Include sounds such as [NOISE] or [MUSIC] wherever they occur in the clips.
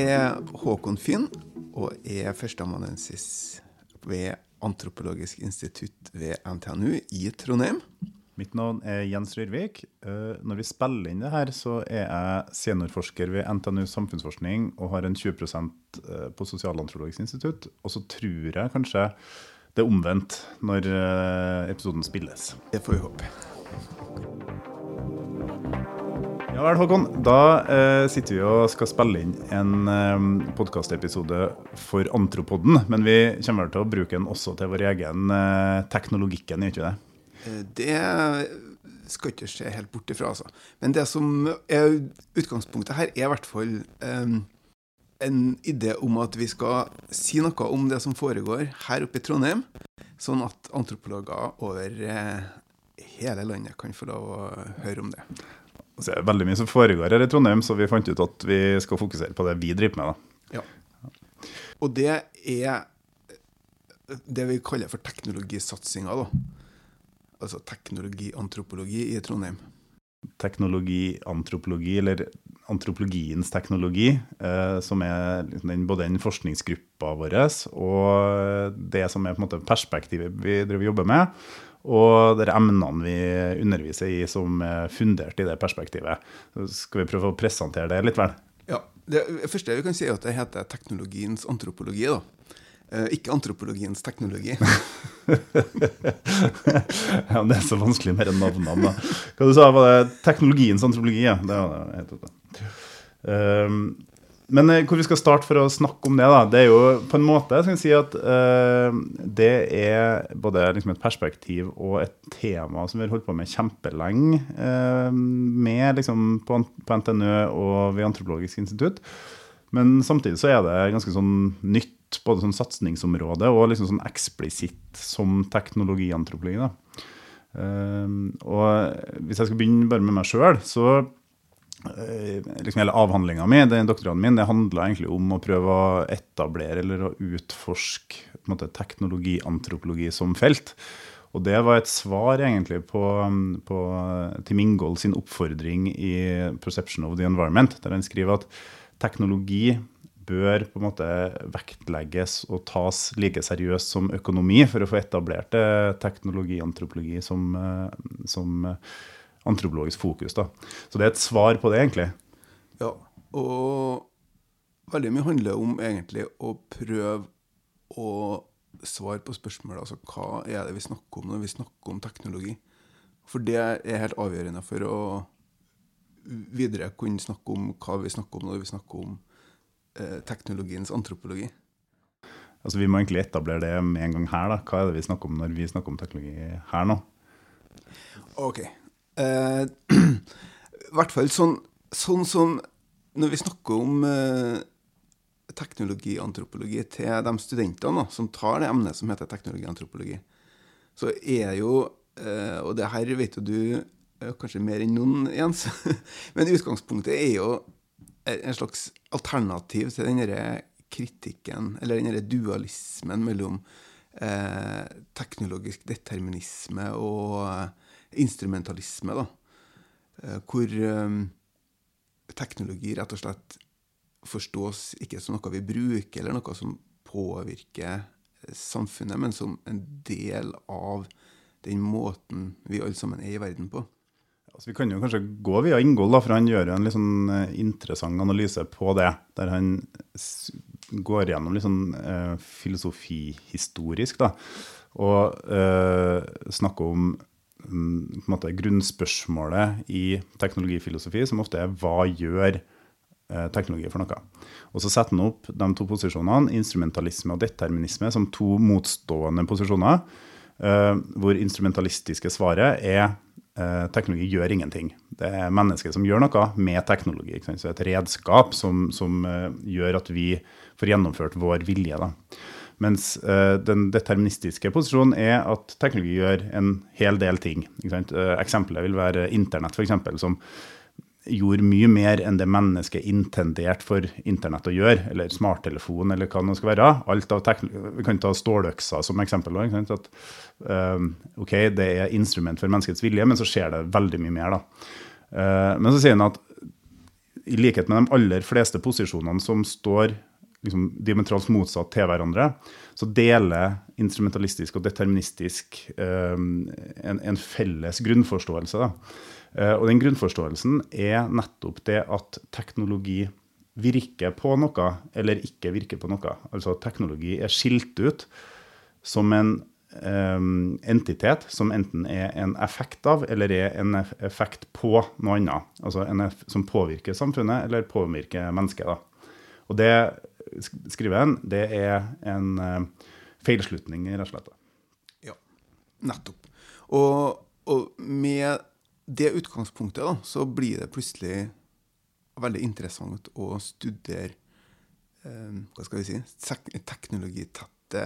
er Håkon Finn og er førsteamanuensis ved Antropologisk institutt ved NTNU i Trondheim. Mitt navn er Jens Rørvik. Eh, når vi spiller inn det her, så er jeg seniorforsker ved NTNU samfunnsforskning og har en 20 eh, på Sosialantropologisk institutt. Og så tror jeg kanskje det er omvendt når eh, episoden spilles. Det får vi håpe. Ja vel, Håkon. Da eh, sitter vi og skal spille inn en eh, podkastepisode for Antropoden. Men vi kommer vel til å bruke den også til vår egen eh, Teknologikken, gjør ikke det? Eh, det skal ikke se helt bort ifra, altså. Men det som er utgangspunktet her, er i hvert fall eh, en idé om at vi skal si noe om det som foregår her oppe i Trondheim, sånn at antropologer over uh, hele landet kan få lov å høre om det. Det er veldig mye som foregår her i Trondheim, så vi fant ut at vi skal fokusere på det vi driver med. Da. Ja. Og det er det vi kaller for teknologisatsinga. altså teknologiantropologi i Trondheim? Teknologiantropologi, eller antropologiens teknologi, eh, som er liksom den, både den forskningsgruppa vår og det som er måte perspektivet vi driver jobber med, og de emnene vi underviser i som er fundert i det perspektivet. Så skal vi prøve å presentere det litt, vel? Ja, Det første vi kan si, er at det heter teknologiens antropologi. da. Eh, ikke antropologiens teknologi. [LAUGHS] ja, Det er så vanskelig med navnene. Hva du sa var det teknologiens antropologi? Ja. Det var det helt um, men eh, hvor vi skal starte for å snakke om det, da, det er jo på en måte skal si at uh, det er både liksom et perspektiv og et tema som vi har holdt på med kjempelenge uh, med liksom på, på NTNØ og ved Antropologisk institutt. Men samtidig så er det ganske sånn nytt både sånn satsingsområde og liksom sånn eksplisitt som teknologiantropologi. Da. Uh, og hvis jeg skal begynne bare med meg sjøl, så liksom hele avhandlinga mi, den doktorgraden min, det handla egentlig om å prøve å etablere eller å utforske måte, teknologiantropologi som felt. Og det var et svar egentlig på, på Tim Ingold sin oppfordring i 'Perception of the Environment', der han skriver at teknologi bør på en måte vektlegges og tas like seriøst som økonomi for å få etablert teknologiantropologi som, eh, som eh, antropologisk fokus. Da. Så det er et svar på det, egentlig. Ja, og veldig mye handler om egentlig å prøve å svare på spørsmålet altså hva er det vi snakker om når vi snakker om teknologi. For det er helt avgjørende for å videre kunne snakke om hva vi snakker om når vi snakker om Eh, teknologiens antropologi? Altså Vi må egentlig etablere det med en gang her. da. Hva er det vi snakker om når vi snakker om teknologi her nå? Ok. Eh, [CLEARS THROAT] I hvert fall sånn, sånn, som når vi snakker om eh, teknologiantropologi til de studentene da, som tar det emnet som heter teknologiantropologi, så er jo eh, Og det her vet jo du eh, kanskje mer enn noen, Jens. [LAUGHS] Men utgangspunktet er jo en slags alternativ til denne kritikken, eller denne dualismen mellom eh, teknologisk determinisme og instrumentalisme. Da. Eh, hvor eh, teknologi rett og slett forstås ikke som noe vi bruker, eller noe som påvirker samfunnet, men som en del av den måten vi alle sammen er i verden på. Altså, vi kan jo kanskje gå via Ingold, for han gjør jo en litt sånn eh, interessant analyse på det. Der han går gjennom litt sånn eh, filosofihistorisk, da. Og eh, snakker om måte, grunnspørsmålet i teknologifilosofi, som ofte er hva gjør eh, teknologi for noe? Og så setter han opp de to posisjonene, instrumentalisme og determinisme, som to motstående posisjoner. Eh, hvor instrumentalistiske svaret er Eh, teknologi gjør ingenting. Det er mennesket som gjør noe med teknologi. Så et redskap som, som gjør at vi får gjennomført vår vilje. Da. Mens uh, den deterministiske posisjonen er at teknologi gjør en hel del ting. Uh, eksempelet vil være internett, f.eks., som gjorde mye mer enn det mennesket intendert for internett å gjøre, eller smarttelefon, eller hva det skal være. Alt av Vi kan ta ståløksa som eksempel. At, um, ok, Det er instrument for menneskets vilje, men så skjer det veldig mye mer. da. Uh, men så sier han at i likhet med de aller fleste posisjonene som står liksom, diametralt motsatt til hverandre, så deler instrumentalistisk og deterministisk eh, en, en, felles grunnforståelse. Eh, og den grunnforståelsen er nettopp det at teknologi virker på noe eller ikke virker på noe. Altså teknologi er skilt ut som en um, entitet som enten er en effekt av eller er en effekt på noe annet. Altså en som påvirker samfunnet eller påvirker mennesket. Da. Og det skriver en, det er en uh, feilslutning, rett og slett. Ja, nettopp. Og, og med det utgangspunktet da, så blir det plutselig veldig interessant å studere eh, hva skal vi si, teknologitette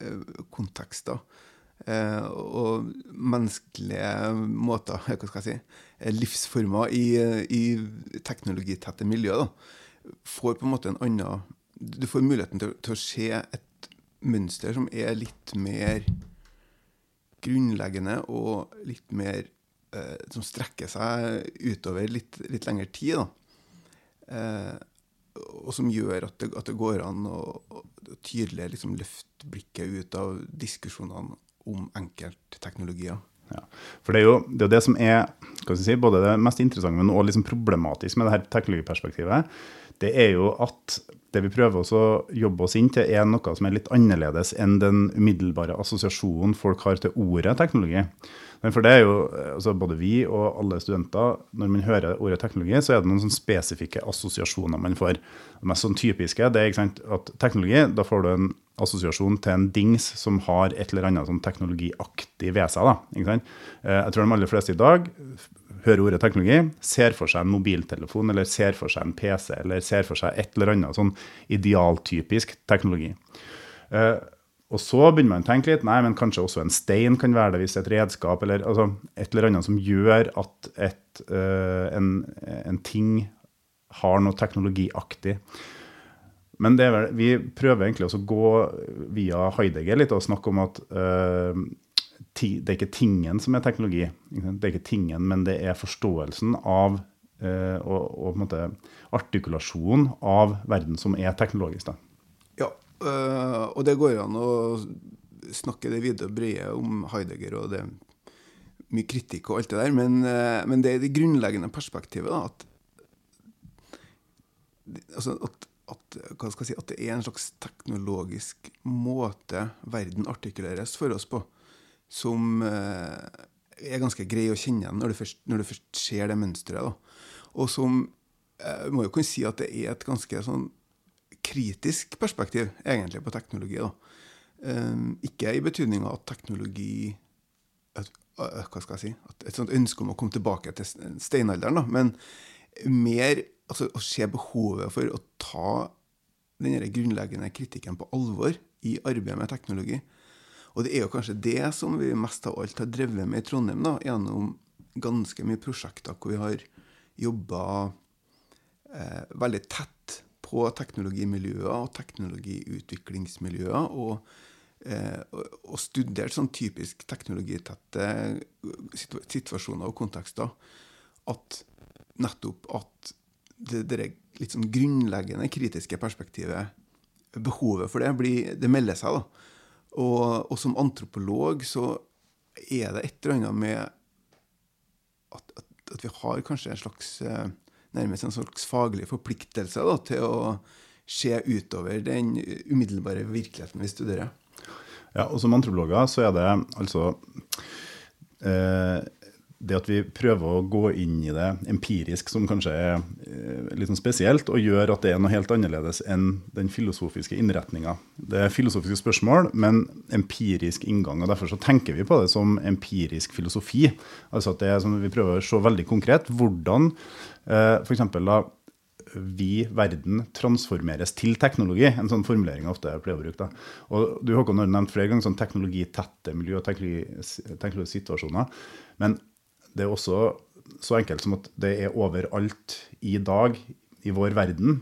eh, kontekster. Eh, og menneskelige måter, [LAUGHS] hva skal jeg si, eh, livsformer i, i teknologitette miljø. Da, får på en måte en annen Du får muligheten til, til å se et mønster som er litt mer grunnleggende og litt mer eh, som strekker seg utover litt, litt lengre tid. Eh, og som gjør at det, at det går an å, å tydelig liksom, løfte blikket ut av diskusjonene om enkeltteknologier. Ja. For det er jo det, er det som er si, både det mest interessante, men også liksom problematisk med det her teknologiperspektivet. Det er jo at det vi prøver å jobbe oss inn til, er noe som er litt annerledes enn den umiddelbare assosiasjonen folk har til ordet teknologi. Men for det er jo, altså Både vi og alle studenter, når man hører ordet teknologi, så er det noen sånn spesifikke assosiasjoner man får. Det mest sånn typiske det er sant, at teknologi, da får du en assosiasjon til en dings som har et eller annet sånn teknologiaktig ved seg. Da, eh, Jeg tror de aller fleste i dag hører ordet teknologi, ser for seg en mobiltelefon eller ser for seg en PC eller ser for seg et eller annet sånn idealtypisk teknologi. Uh, og så begynner man å tenke litt nei, men kanskje også en stein kan være det hvis et redskap, eller altså, et eller annet som gjør at et, uh, en, en, ting har noe teknologiaktig. Men vel, vi prøver egentlig også å gå via Heidegger litt og snakke om at uh, det er ikke tingen som er teknologi. Det er ikke tingen, men det er forståelsen av eh, og, og, på en måte artikulasjonen av verden som er teknologisk. Da. Uh, og det går an å snakke det videre og brede om Heidegger, og det mye kritikk og alt det der, men, øh, men det er det grunnleggende perspektivet, da, at, altså, at, at, si, at, det er en slags teknologisk måte verden artikuleres for oss på, som uh, er ganske grei å kjenne igjen når du først, når du først ser det mønsteret. Og som jeg må jo kunne si at det er et ganske sånn kritisk perspektiv egentlig på teknologi. Um, ikke i betydninga at teknologi at, uh, hva skal jeg si, Et sånt ønske om å komme tilbake til steinalderen, da, men mer altså, å se behovet for å ta den grunnleggende kritikken på alvor i arbeidet med teknologi. Og det er jo kanskje det som vi mest av alt har drevet med i Trondheim, da, gjennom ganske mye prosjekter hvor vi har jobba eh, veldig tett på teknologimiljøer og teknologiutviklingsmiljøer. Og, eh, og studert sånn typisk teknologitette situasjoner og kontekster. At nettopp at det, det litt sånn grunnleggende kritiske perspektivet, behovet for det, blir, det melder seg. da. Og, og, som antropolog så er det et eller annet med at, at, at vi har kanskje en slags eh, nærmest en slags faglig forpliktelse da, til å se utover den umiddelbare virkeligheten vi studerer. Ja, og Som antropologer så er det altså eh, det at vi prøver å gå inn i det empirisk, som kanskje er eh, litt sånn spesielt, og gjør at det er noe helt annerledes enn den filosofiske innretninga. Det er filosofiske spørsmål, men empirisk inngang. og Derfor så tenker vi på det som empirisk filosofi. Altså at det er som Vi prøver å se veldig konkret hvordan for f.eks. da vi, verden, transformeres til teknologi. En sånn formulering jeg ofte pleier å bruke. Da. Og du Håkon, har nevnt flere ganger sånn teknologitette miljø og teknologisituasjoner. Men det er også så enkelt som at det er overalt i dag i vår verden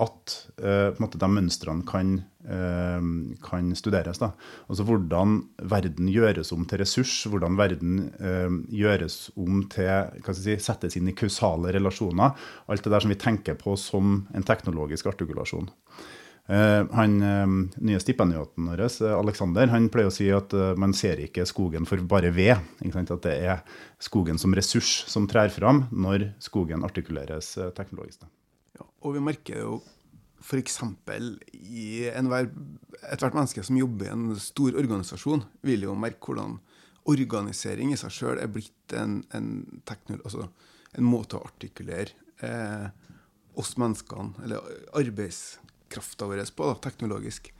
at måte, de mønstrene kan, eh, kan studeres. Da. Altså hvordan verden gjøres om til ressurs, hvordan verden eh, gjøres om til si, settes inn i kausale relasjoner. Alt det der som vi tenker på som en teknologisk artikulasjon. Han nye stipendiaten vår, Alexander, han pleier å si at man ser ikke skogen for bare ved. At det er skogen som ressurs som trær fram når skogen artikuleres teknologisk. Ja, og vi merker jo f.eks. i enhver, ethvert menneske som jobber i en stor organisasjon, vil jo merke hvordan organisering i seg sjøl er blitt en, en, altså en, måte å artikulere eh, oss menneskene, eller arbeidskrafta vår, på, da, teknologisk.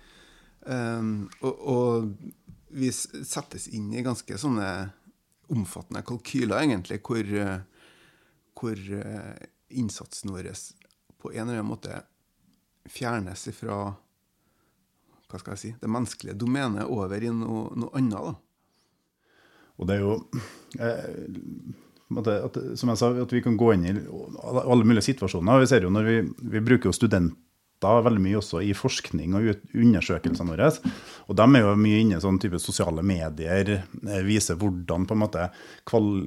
Um, og, og, vi settes inn i ganske sånne omfattende kalkyler, egentlig, hvor, hvor uh, innsatsen vår på en eller annen måte fjernes fra hva skal jeg si, det menneskelige domenet over i noe, noe annet. da. Og det er jo eh, at, Som jeg sa, at vi kan gå inn i alle mulige situasjoner. Vi ser jo når vi, vi bruker jo studenter veldig mye også i forskning og undersøkelsene våre. Og de er jo mye inne i sånn type sosiale medier, eh, viser hvordan på en måte kval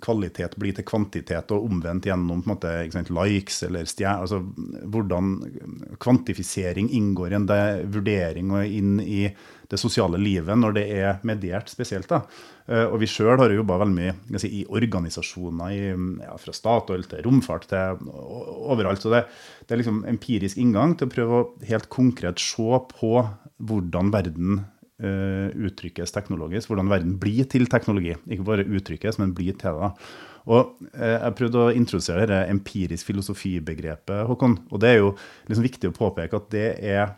kvalitet blir til kvantitet, og omvendt gjennom på en måte, sant, likes eller stjer... Altså hvordan kvantifisering inngår i en vurdering og inn i det sosiale livet når det er mediert spesielt. da. Eh, og vi sjøl har jobba veldig mye si, i organisasjoner, i, ja, fra Statoil til romfart til overalt. Så det, det, er liksom empirisk inngang til å prøve å helt konkret se på hvordan verden uh, uttrykkes teknologisk. Hvordan verden blir til teknologi. Ikke bare uttrykkes, men blir til det. Og uh, Jeg prøvde å introdusere det empirisk filosofibegrepet, Håkon. Og det er jo liksom viktig å påpeke at det er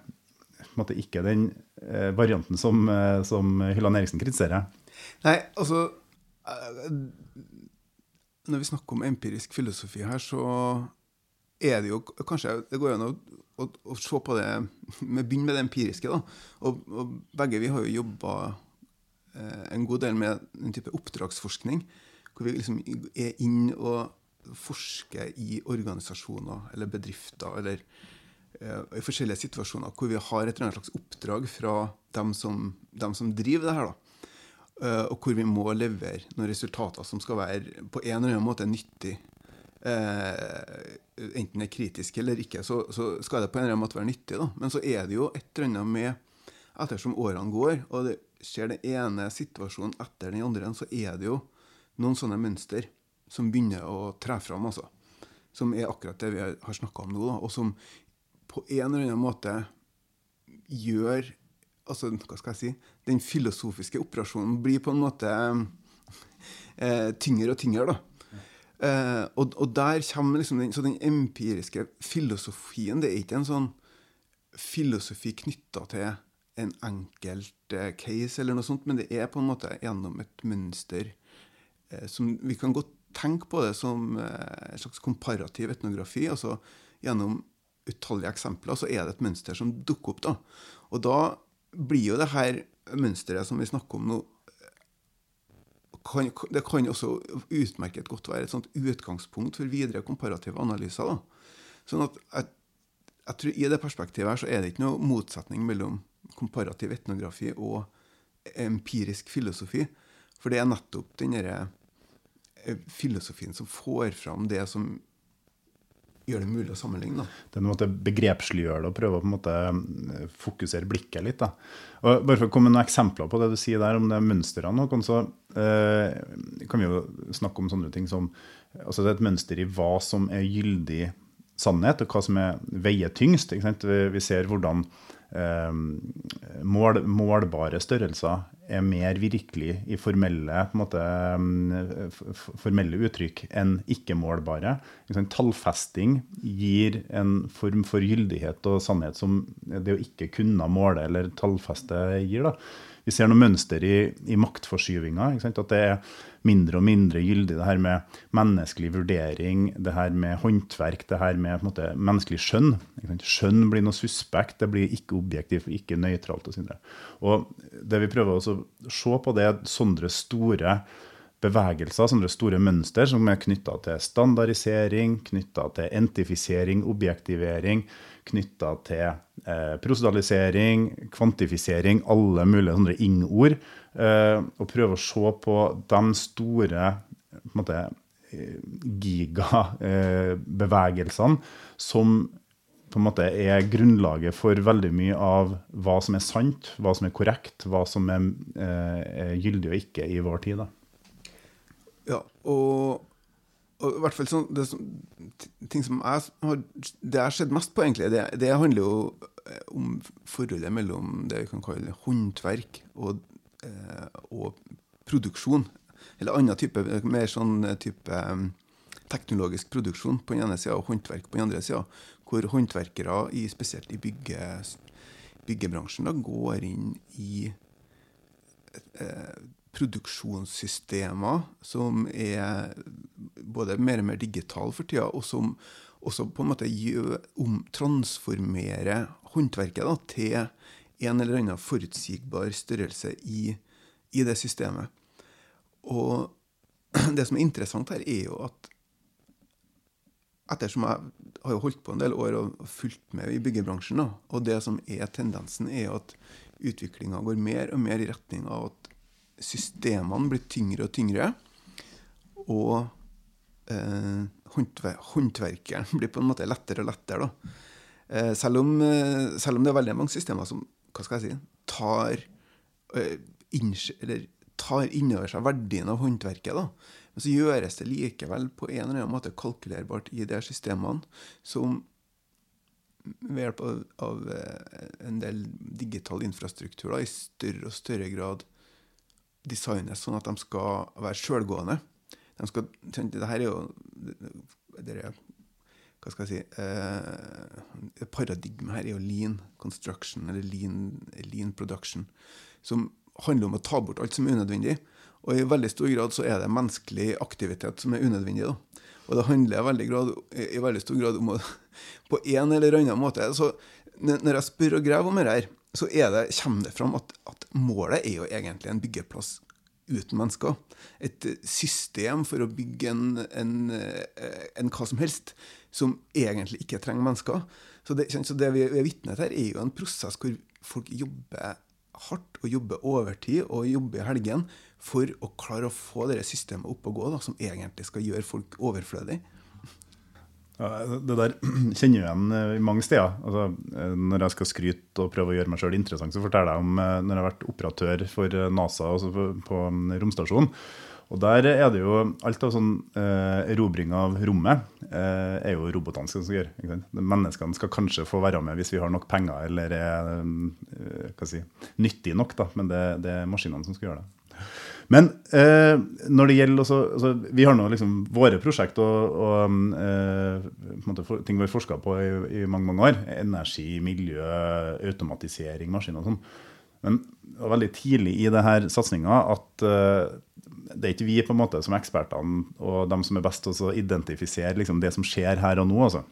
måte, ikke den eh, varianten som, eh, som Hylland Eriksen kritiserer. Nei, altså eh, Når vi snakker om empirisk filosofi her, så er det jo kanskje Det går an å, å, å, se på det [LAUGHS] med Begynn med det empiriske. da. Og, og begge vi har jo jobba eh, en god del med en type oppdragsforskning. Hvor vi liksom er inn og forsker i organisasjoner eller bedrifter eller Eh, i forskjellige situasjoner hvor vi har et eller annet slags oppdrag fra dem som, dem som driver det her. da. Eh, og hvor vi må levere noen resultater som skal være på en eller annen måte nyttig. Eh, enten det er kritisk eller ikke, så, så, skal det på en eller annen måte være nyttig. da. Men så er det jo et eller annet med Ettersom årene går, og det skjer den ene situasjonen etter den andre, så er det jo noen sånne mønster som begynner å tre fram. altså. Som er akkurat det vi har snakka om nå, da, og som på en eller annen måte gjør altså, hva skal jeg si, Den filosofiske operasjonen blir på en måte eh, tyngre og tyngre. da. Eh, og, og, der kommer liksom den, så den empiriske filosofien Det er ikke en sånn filosofi knytta til en enkelt eh, case, eller noe sånt, men det er på en måte gjennom et mønster eh, som Vi kan godt tenke på det som eh, en slags komparativ etnografi. altså Gjennom utallige eksempler, så er det et mønster som dukker opp. da. Og da blir jo det her mønsteret som vi snakker om nå kan, Det kan også utmerket godt være et sånt utgangspunkt for videre komparative analyser. da. Sånn at jeg, jeg tror I det perspektivet her så er det ikke noe motsetning mellom komparativ etnografi og empirisk filosofi. For det er nettopp den eh, filosofien som får fram det som gjør det mulig å sammenligne. Da. Det er en måte begrepsliggjøre det og prøve å på en måte eh, fokusere blikket litt. Da. Og bare for å komme med noen eksempler på det du sier der om det mønstrene, så eh, kan vi jo snakke om sånne ting som altså Det er et mønster i hva som er gyldig sannhet, og hva som er veier tyngst. Vi, vi, ser hvordan eh, mål, målbare størrelser er mer virkelig i formelle, måte, mm, formelle uttrykk enn ikke-målbare. Tallfesting gir en form for gyldighet og sannhet som det å ikke kunne måle eller tallfeste gir. Da. Vi ser noe mønster i, i maktforskyvinga. At det er mindre og mindre gyldig, det her med menneskelig vurdering, det her med håndverk, det her med måte, menneskelig skjønn. Skjønn blir noe suspekt, det blir ikke objektivt, ikke nøytralt. Og det vi prøver å se på, det er sånne store bevegelser, sånne store mønster som er knytta til standardisering, knytta til entifisering, objektivering, knytta til eh, prosedalisering, kvantifisering, alle mulige sånne ing-ord. Eh, og prøve å se på de store på måte, gigabevegelsene som på en måte er grunnlaget for veldig mye av hva som er sant, hva som er korrekt, hva som er, er gyldig og ikke i vår tid. Da. Ja, og, og, i hvert fall sånn det, ting som jeg har, det jeg har mest på, egentlig, det, det, handler jo om forholdet mellom det vi kan kalle håndverk og, og produksjon eller annen type, mer sånn type um, teknologisk produksjon på den ene sida og håndverk på den andre sida. Hvor håndverkere, i, spesielt i bygge, byggebransjen, da, går inn i eh, produksjonssystemer som er både mer og mer digitale for tida, og som også på en måte transformerer håndverket da, til en eller annen forutsigbar størrelse i, i det systemet. Og [CLEARS THROAT] det som er interessant her, er jo at ettersom jeg har jo holdt på en del år og fulgt med i byggebransjen, da, og det som er tendensen, er at utviklinga går mer og mer i retning av at systemene blir tyngre og tyngre, og eh, håndverkeren [LAUGHS] blir på en måte lettere og lettere. Eh, selv, om, eh, selv, om, det er veldig mange systemer som hva skal jeg si, tar, eh, tar innover seg verdien av håndverket. da. Men så gjøres det likevel på en eller annen måte kalkulerbart i de systemene som ved hjelp av, av eh, en del digital infrastruktur da, i større og større grad designes sånn at de skal være sjølgående. De skal, det her er jo det er, hva skal jeg si eh, Paradigmet her er jo lean construction, eller lean, lean production, som handler om å ta bort alt som er unødvendig. Og i veldig stor grad så er det menneskelig aktivitet som er unødvendig. da. Og det handler veldig grad, i veldig stor grad om å [LAUGHS] på en eller annen måte så Når jeg spør og graver om det her, så det, kommer det fram at, at, målet er jo egentlig en byggeplass uten mennesker. Et system for å bygge en, en, en hva som helst som egentlig ikke trenger mennesker. Så det, så det vi er vitne til, er jo en prosess hvor folk jobber hardt og jobber overtid og jobber i helgen for å klare å få det systemet opp og gå, da, som egentlig skal gjøre folk overflødig. Det der [CLEARS THROAT] kjenner jeg igjen eh, i mange steder. Altså, eh, når jeg skal skryte og prøve å gjøre meg sjøl interessant, så forteller jeg om eh, når jeg har vært operatør for NASA altså på, på romstasjonen. Og der er det jo alt av sånn eh, erobring av rommet eh, er jo robotene som skal gjøre. Menneskene skal kanskje få være med hvis vi har nok penger eller er eh, si, nyttig nok, da. men det, det, er maskinene som skal gjøre det. Men eh, når det gjelder også, altså, Vi har nå liksom våre prosjekt og, og eh, ting vi har forska på i, i, mange mange år. Energi, miljø, automatisering, maskiner og sånn. Men det var veldig tidlig i denne satsinga at eh, det er ikke vi på en måte som ekspertene og de som er best til å identifisere liksom, det som skjer her og nå. altså.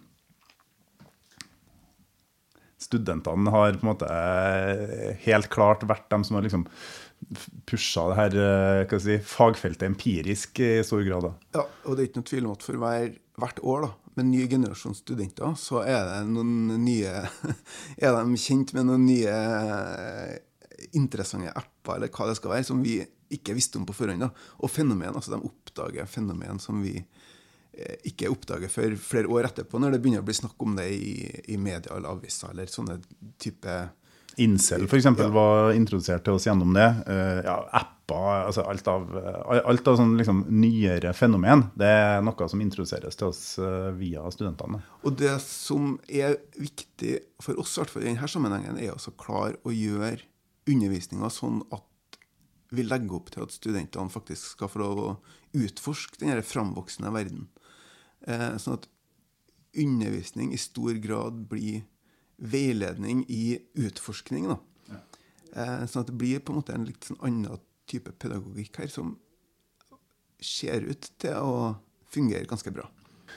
Studentene har på en måte eh, helt klart vært dem som har liksom pusha det her eh, si, fagfeltet empirisk i stor grad. Da. Ja, og det er ikke noe tvil om at for hver, hvert år da, med en ny generasjon studenter, så er det noen nye [LAUGHS] Er de kjent med noen nye interessante apper eller hva det skal være, som vi ikke visste om på forhånd. Da. Og fenomen, altså de oppdager fenomen som vi eh, ikke oppdager før flere år etterpå, når det begynner å bli snakk om det i, i media eller aviser eller sånne type Incel f.eks. Ja. var introdusert til oss gjennom det. Uh, ja, apper, altså alt av, alt av sånn liksom, nyere fenomen. Det er noe som introduseres til oss uh, via studentene. Og det som er viktig for oss i hvert fall i denne sammenhengen, er å klare å gjøre undervisninga sånn at vi legger opp til at studentene faktisk skal få lov å utforske den framvoksende verden. Eh, sånn at undervisning i stor grad blir veiledning i utforskning. Da. Ja. Eh, sånn at det blir på en måte en litt sånn annen type pedagogikk her, som ser ut til å fungere ganske bra.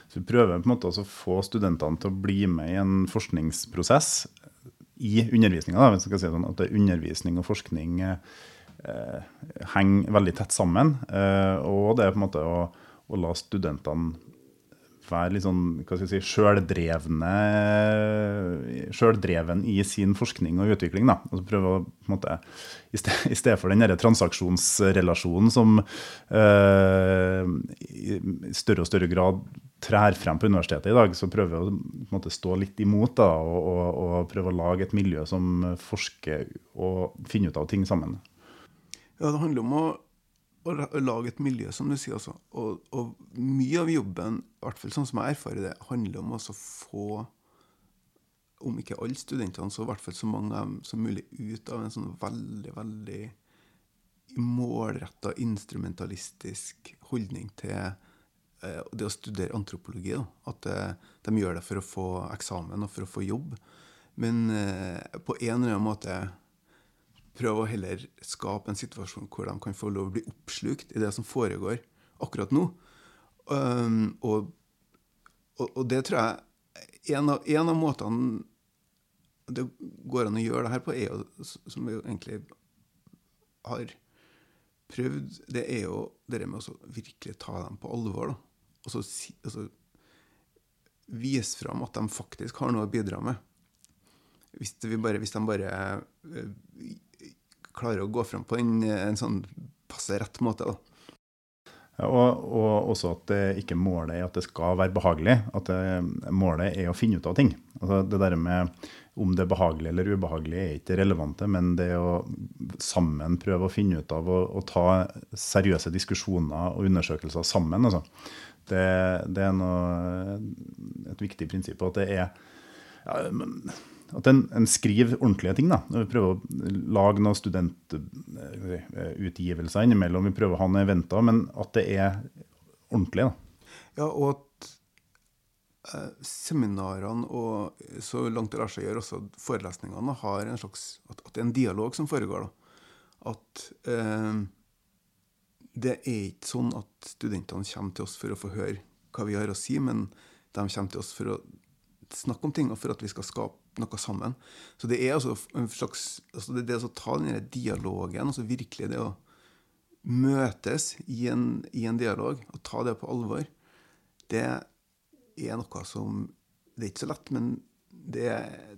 Så Vi prøver på en måte å få studentene til å bli med i en forskningsprosess i undervisninga. Si sånn, at er undervisning og forskning eh, henger veldig tett sammen. Eh, og det er på en måte å, å la studentene være litt sånn hva skal jeg si, sjøldrevne sjøldreven i sin forskning og utvikling. da, og så prøve å på en måte, I stedet, sted for den der transaksjonsrelasjonen som øh, i større og større grad trær frem på universitetet i dag, så prøver jeg å måte, stå litt imot da, og, og, og, prøve å lage et miljø som forsker og finner ut av ting sammen. Ja, det handler om å å lage et miljø, som du sier. Altså. Og, og, mye av jobben, i hvert fall sånn som jeg erfarer det, handler om å få, om ikke alle studentene, så i hvert fall så mange som mulig, ut av en sånn veldig, veldig målretta, instrumentalistisk holdning til eh, det å studere antropologi. Da. At eh, de gjør det for å få eksamen og for å få jobb. Men eh, på en eller annen måte prøve å heller skape en situasjon hvor de kan få lov å bli oppslukt i det som foregår akkurat nå. Um, og, og, og, det tror jeg en av, en av, måtene det går an å gjøre det her på, er jo, som vi jo egentlig har prøvd, det er jo det med å virkelig ta dem på alvor. da. Og så altså, vise fram at de faktisk har noe å bidra med. Hvis, bare, hvis de bare øh, klarer å gå fram på en, en sånn passe rett måte. da. Og, og, også at det ikke målet er at det skal være behagelig. At det, målet er å finne ut av ting. Altså det der med om det er behagelig eller ubehagelig er ikke relevante, men det å sammen prøve å finne ut av å ta seriøse diskusjoner og undersøkelser sammen, altså, det, det er noe, et viktig prinsipp. At det er ja, at en, en, skriver ordentlige ting. da. Vi prøver å lage noen studentutgivelser innimellom. Vi prøver å ha noen eventer, men at det er ordentlig. da. Ja, og at eh, seminarene og så langt det lar seg gjøre, også forelesningene, har en slags, at, at, det er en dialog som foregår. da. At eh, det er ikke sånn at studentene kommer til oss for å få høre hva vi har å si, men de kommer til oss for å snakke om ting, og for at vi skal skape noe sammen. Så det er altså en slags altså det, det å ta den dialogen, altså virkelig det å møtes i en, i en, dialog og ta det på alvor, det er noe som Det er ikke så lett, men det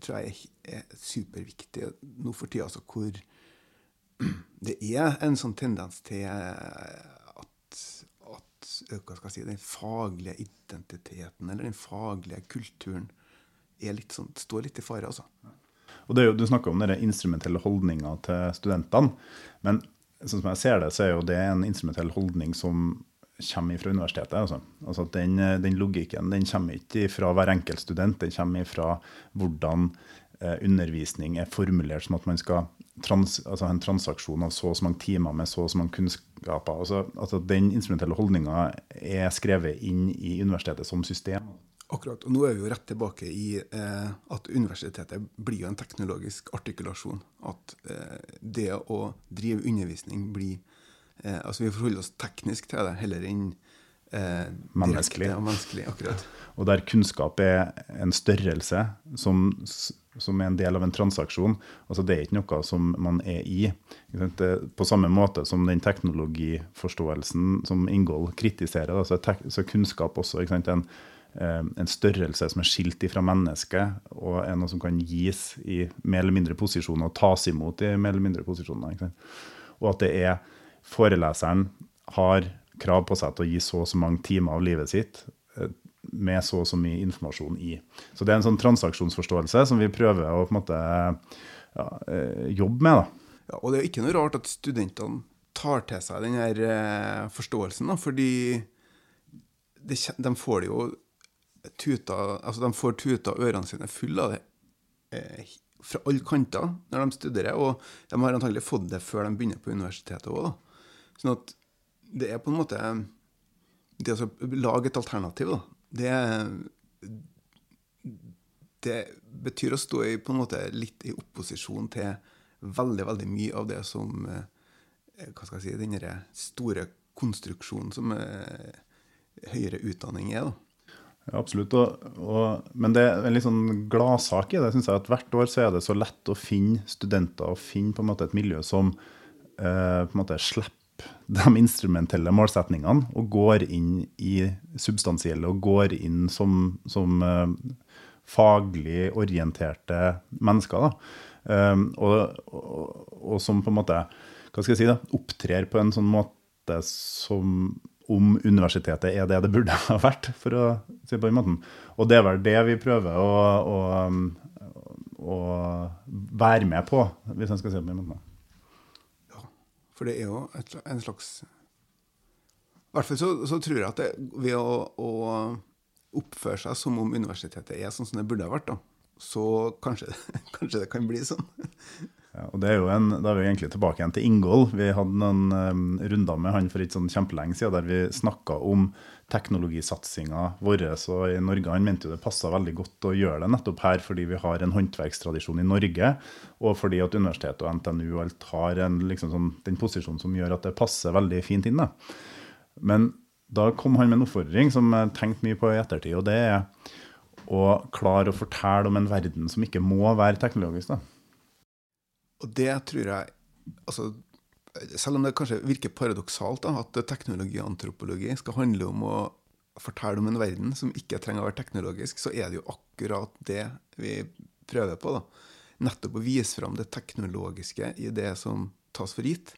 tror jeg er superviktig nå for tida, altså hvor [CLEARS THROAT] det er en sånn tendens til at, at hva skal jeg si, den faglige identiteten eller den faglige kulturen litt sånn, står litt i fare. altså. Og jo, Du snakker om den instrumentelle holdninga til studentene. Men sånn som jeg ser det, så er jo det en instrumentell holdning som kommer fra universitetet. Altså. altså den, den, logikken den kommer ikke fra hver enkelt student, den kommer fra hvordan eh, undervisning er formulert som at man skal trans, altså en transaksjon av så og så mange timer med så og så mange kunnskaper. Altså, altså Den instrumentelle holdninga er skrevet inn i universitetet som system. Akkurat. Og nå er vi jo rett tilbake i eh, at universitetet blir jo en teknologisk artikulasjon. At eh, det å drive undervisning blir eh, Altså vi forholder oss teknisk til det heller enn eh, menneskelig. Og menneskelig. Akkurat. [LAUGHS] Og der kunnskap er en størrelse som, som, er en del av en transaksjon. Altså det er ikke noe som man er i. På samme måte som den teknologiforståelsen som Ingold kritiserer, så er kunnskap også en en størrelse som er skilt ifra mennesket, og er noe som kan gis i mer eller mindre posisjoner og tas imot i mer eller mindre posisjoner. Og at det er foreleseren har krav på seg til å gi så og så mange timer av livet sitt eh, med så og så mye informasjon i. Så det er en sånn transaksjonsforståelse som vi prøver å på en måte ja, eh, jobbe med. da. Ja, og det er ikke noe rart at studentene tar til seg denne forståelsen, da, fordi de får det jo tuta, altså de får tuta ørene sine fulle av det eh, fra alle kanter når de studerer. Og de har antagelig fått det før de begynner på universitetet òg. Sånn at det er på en måte Det å lage et alternativ, da, det, det betyr å stå i, på en måte litt i opposisjon til veldig, veldig mye av det som eh, Hva skal jeg si Den store konstruksjonen som eh, høyere utdanning er. da. Ja, absolutt. Og, og, men det er en litt sånn gladsak i det. synes jeg at Hvert år så er det så lett å finne studenter og finne på en måte et miljø som eh, på en måte slipper de instrumentelle målsetningene og går inn i substansielle og går inn som, som eh, faglig orienterte mennesker. Og, og, og, som på en måte hva skal jeg si da, opptrer på en sånn måte som om universitetet er det det burde [LAUGHS] ha vært, for å si på den måten. Og det er vel det vi prøver å, å, å være med på, hvis en skal si det på den måten. Ja, for det er jo et, en slags I hvert fall så, så tror jeg at det, ved å, å, oppføre seg som om universitetet er sånn som det burde ha vært, da, så kanskje, [LAUGHS] kanskje det kan bli sånn. Ja, og det er jo en, Da er vi egentlig tilbake igjen til Ingold. Vi hadde noen um, runder med han for ikke sånn kjempelenge siden der vi snakka om teknologisatsinga vår i Norge. Han mente jo det passa veldig godt å gjøre det nettopp her fordi vi har en håndverkstradisjon i Norge, og fordi at universitetet og NTNU og alt har en, liksom sånn, den posisjonen som gjør at det passer veldig fint inn. Da. Men da kom han med en oppfordring som jeg tenkte mye på i ettertid, og det er å klare å fortelle om en verden som ikke må være teknologisk. da. Og det tror jeg altså, Selv om det kanskje virker paradoksalt da, at antropologi skal handle om å fortelle om en verden som ikke trenger å være teknologisk, så er det jo akkurat det vi prøver på. da. Nettopp å vise fram det teknologiske i det som tas for gitt.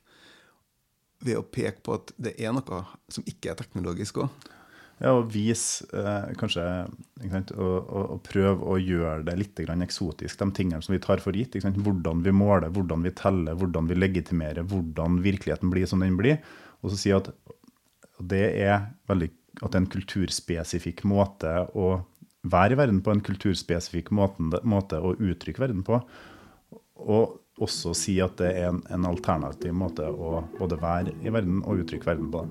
Ved å peke på at det er noe som ikke er teknologisk òg. Ja, og vise, eh, kanskje, og, og, og, prøve å gjøre det litt eksotisk, de tingene som vi tar for gitt. Hvordan vi måler, hvordan vi teller, hvordan vi legitimerer, hvordan virkeligheten blir som den blir. Og så si at det er veldig, at det er en kulturspesifikk måte å være i verden på, en kulturspesifikk måte, måte å uttrykke verden på. Og også si at det er en, en alternativ måte å både være i verden og uttrykke verden på.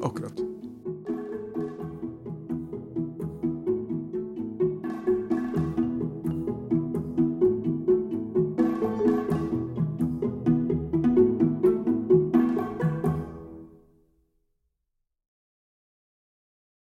Akkurat.